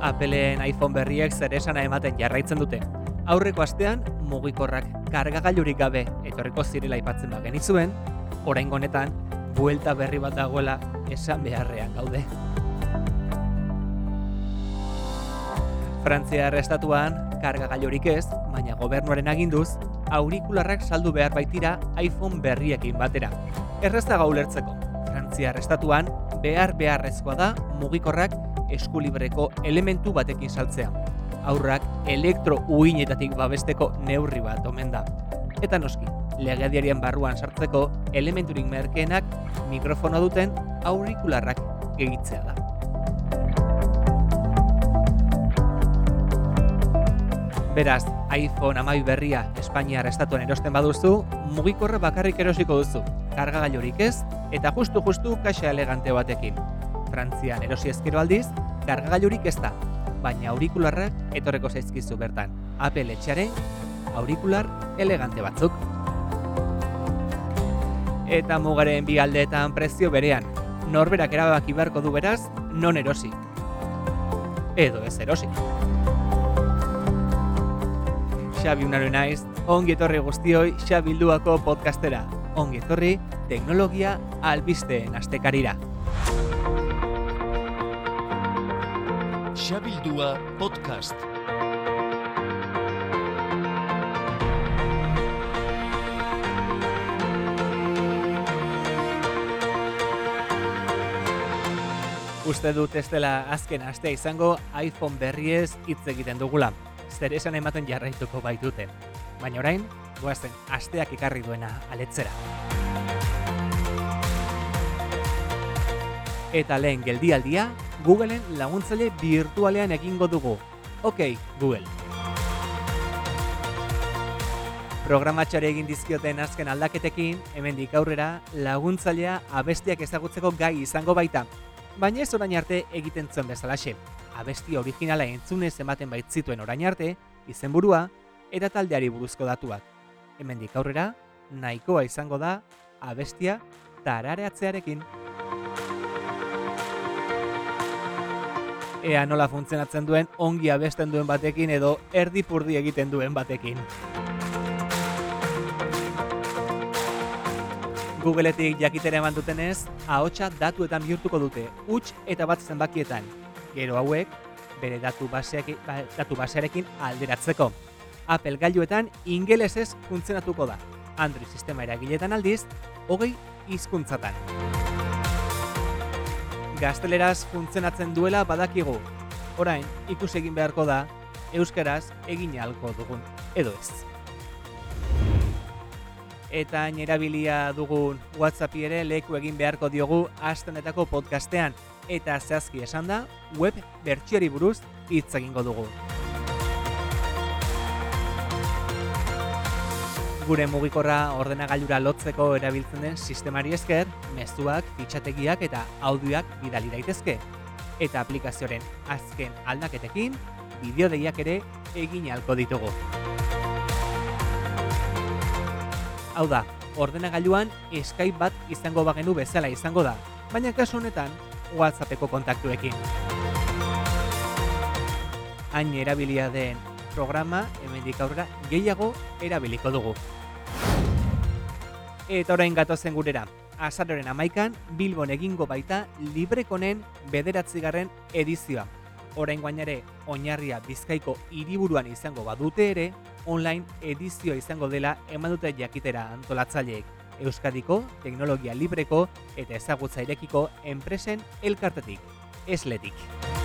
Appleen iPhone berriek zer esana ematen jarraitzen dute. Aurreko astean, mugikorrak kargagailurik gabe etorriko zirela aipatzen ba genizuen, orain honetan buelta berri bat dagoela esan beharrean gaude. Frantzia estatuan kargagailurik ez, baina gobernuaren aginduz, aurikularrak saldu behar baitira iPhone berriekin batera. Errezta ulertzeko, Frantzia estatuan behar beharrezkoa da mugikorrak eskulibreko elementu batekin saltzea. Aurrak elektro uinetatik babesteko neurri bat omen da. Eta noski, legediarien barruan sartzeko elementurik merkeenak mikrofono duten aurikularrak gehitzea da. Beraz, iPhone amai berria Espainiar estatuan erosten baduzu, mugikorra bakarrik erosiko duzu, kargagailurik ez, eta justu-justu kaxa elegante batekin. Frantzian erosi ezkero aldiz, kargagailurik ez da, baina aurikularrak etorreko zaizkizu bertan. Apple etxearen aurikular elegante batzuk. Eta mugaren bi aldeetan prezio berean, norberak erabaki beharko du beraz, non erosi. Edo ez erosi. Xabi unaro naiz, ongi etorri guztioi Xabilduako podcastera. Ongi etorri, teknologia albisteen astekarira. Xabildua podcast. Uste dut ez dela azken astea izango iPhone berriez hitz egiten dugula. Zer esan ematen jarraituko baitute. Baina orain, goazen asteak ekarri duena aletzera. Eta lehen geldialdia, Googleen laguntzaile virtualean egingo dugu. Ok, Google. Programatxare egin dizkioten azken aldaketekin, hemendik aurrera laguntzailea abestiak ezagutzeko gai izango baita. Baina ez orain arte egiten zuen bezalaxe. Abesti originala entzunez ematen baitzituen orain arte, izenburua eta taldeari buruzko datuak. Hemendik aurrera, nahikoa izango da abestia tarareatzearekin. Ea nola funtzionatzen duen ongi abesten duen batekin edo erdipurdi egiten duen batekin. Googleetik jakitera eman dutenez, ahotsa datuetan bihurtuko dute, huts eta bat zenbakietan. Gero hauek, bere datu, baseak, ba, datu basearekin alderatzeko. Apple gailuetan ingelesez funtzionatuko da. Android sistema eragiletan aldiz, hogei hizkuntzatan. Gazteleraz funtzionatzen duela badakigu. Orain, ikus egin beharko da, euskaraz egin ahalko dugun, edo ez. Eta erabilia dugun WhatsAppi ere leku egin beharko diogu astenetako podcastean. Eta zehazki esan da, web bertsiari buruz hitz egingo dugu. Gure mugikorra ordenagailura lotzeko erabiltzen den sistemari esker, mezuak, fitxategiak eta audioak bidali daitezke. Eta aplikazioaren azken aldaketekin, bideo deiak ere egin ahalko ditugu. Hau da, ordenagailuan Skype bat izango bagenu bezala izango da, baina kasu honetan WhatsAppeko kontaktuekin. Hain erabilia den programa hemendik aurrera gehiago erabiliko dugu. Eta orain gatozen gurera. Azaroren amaikan, Bilbon egingo baita Librekonen bederatzigarren edizioa. Orain guainare, oinarria bizkaiko hiriburuan izango badute ere, online edizioa izango dela eman dute jakitera antolatzaileek. Euskadiko, teknologia libreko eta ezagutza irekiko enpresen elkartetik, esletik.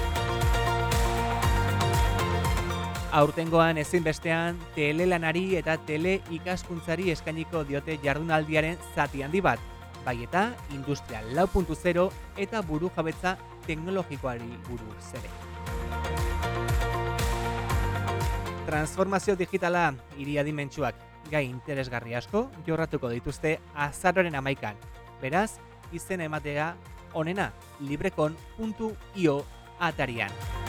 Aurtengoan ezinbestean telelanari eta tele ikaskuntzari eskainiko diote jardunaldiaren zati handi bat, bai eta industria 4.0 eta buru jabetza teknologikoari buruz ere. Transformazio digitala hiri adimentsuak gai interesgarri asko jorratuko dituzte azaroren amaikan. Beraz, izena ematea onena librekon.io atarian.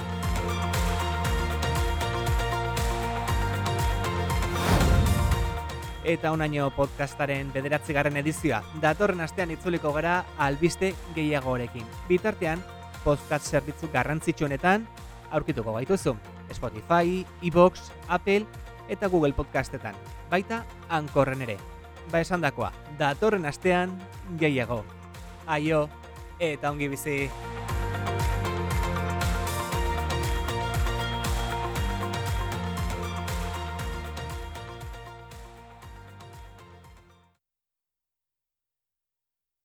Eta onaino podcastaren bederatzigarren edizioa. Datorren astean itzuliko gara albiste gehiagorekin. Bitartean, podcast zerbitzu garrantzitsuenetan, aurkituko gaituzu. Spotify, iVoox, Apple eta Google Podcastetan. Baita, ankorren ere. Ba esan dakoa, datorren astean gehiago. Aio, eta ongi bizi.